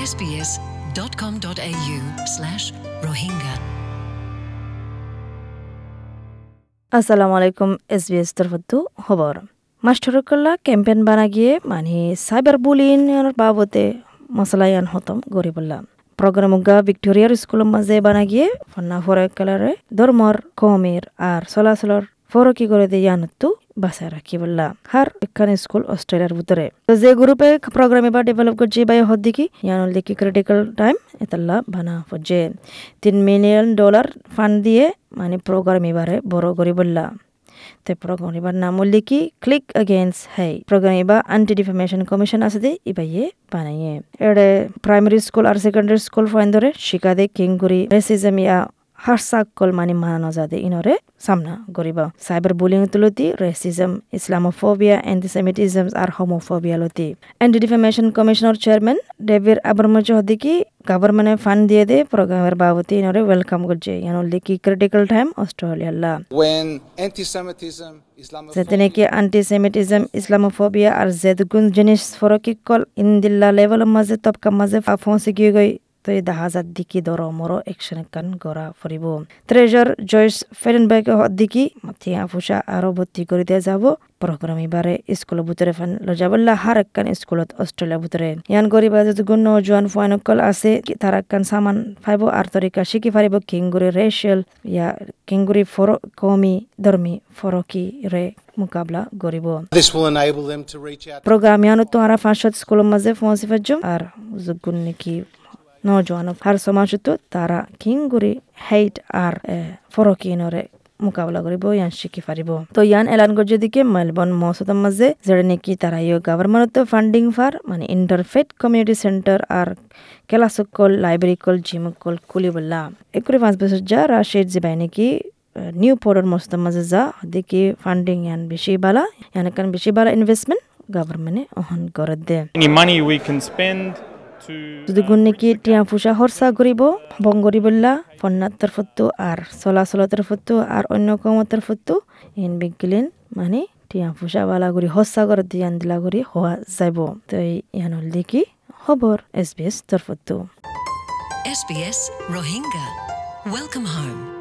sbs.com.au slash rohingya. আসসালামু আলাইকুম S B S তরফতু খবর মাস্টারকল্লা ক্যাম্পেইন বানা গিয়ে মানে সাইবার বুলিং বাবতে মশলায়ান হতম গরিবুল্লাহ প্রোগ্রাম উগা ভিক্টোরিয়ার স্কুলের মাঝে বানা গিয়ে ফন্না ফরকালারে ধর্মর কমের আর চলাচলর ফরকি করে দিয়ে ইয়ানতু বাসায় রাখি বললা হার এখানে স্কুল অস্ট্রেলিয়ার ভিতরে তো যে গ্রুপে প্রোগ্রাম এবার ডেভেলপ করছে বাই হদ দেখি ইয়ানুল দেখি ক্রিটিক্যাল টাইম এতাল্লা বানা হচ্ছে তিন মিলিয়ন ডলার ফান্ড দিয়ে মানে প্রোগ্রাম এবারে বড় করে বললা te program iba namul liki click against hey program iba anti defamation commission আছে দে ইবা ইয়ে বানাইয়ে এড়ে প্রাইমারি স্কুল আর সেকেন্ডারি স্কুল ফাইন ধরে শিকাদে কিংগুরি রেসিজম ইয়া হারসাকল মানে যাদে ইনরে সামনা গরিবা। সাইবার বুলিং তুলতি রেসিজম ইসলামোফোবিয়া অ্যান্টিসেমিটিজম আর হোমোফোবিয়া লতি। Anti defamation commissioner chairman David Abrams হদিকি গভর্নমেন্টে ফান্ড দিয়ে দে প্রোগ্রামের বাবতি ইনরে ওয়েলকাম করছে। ইয়ানুল দিকি critical time Australia when anti-Semitism, Islamophobia, সেতেনে কি অ্যান্টিসেমিটিজম ইসলামোফোবিয়া আর জেদগুন জিনিস ফরকিকল ইন্দিল্লা লেভেল মাঝে তবকা মাঝে ফসি গিয়ে গই। তো এই দাহাজার দিকি দর মর একশন কান গড়া ফুরিব ট্রেজার জয়স ফেরেনবার্গ দিকি মাথিয়া ফুসা আরও ভর্তি করে দেওয়া যাব। প্রোগ্রাম এবারে স্কুলের ভিতরে ফান লজাবল্লা হার একখান স্কুলত অস্ট্রেলিয়া ভিতরে ইয়ান গরিবা যতগুণ নজওয়ান ফাইনকল আছে তার একখান সামান ফাইব আর তরিকা শিখি পারিব কিংগুরি রেশিয়াল ইয়া কিংগুরি ফর কমি ধর্মী ফরকি রে মোকাবলা গরিব this will enable them to reach out program yanu to ara নজওয়ান সমাজ তো তারা কিংগুরি হেইট আর ফরকিনরে মোকাবিলা করিব, ইয়ান শিখি পারিব তো ইয়ান এলান গর্জ দিকে মেলবর্ন মহসুদের মাঝে যেটা নাকি তারা ইয়ে গভর্নমেন্ট ফান্ডিং ফার মানে ইন্টারফেট কমিউনিটি সেন্টার আর ক্লাসকল লাইব্রেরি কল, জিম কল খুলি বললা একরে পাঁচ বছর যা রাশিদ জিবাই নাকি নিউ পোর্টের মস্তের মাঝে যা দেখি ফান্ডিং ইয়ান বেশি বালা, ইয়ান কান বেশি বালা ইনভেস্টমেন্ট গভর্নমেন্টে অহন করে দে। Any money we can যদি গুণ নেকি তিয়াঁ পূজা খৰচা কৰিব বংগৰী বল্লা পন্নাতৰ ফটো আৰু চলাচলতৰ ফটো আৰু অন্য কামতৰ ফটো ইন বিগলিন মানে তিয়াঁ পূজা বালা কৰি সঁচাগৰ দিয়ান দিলা কৰি হোৱা যাব। তো ইয়ান হল কি খবৰ? এছ বি এছ তৰ photo S B S Rohingya welcome harm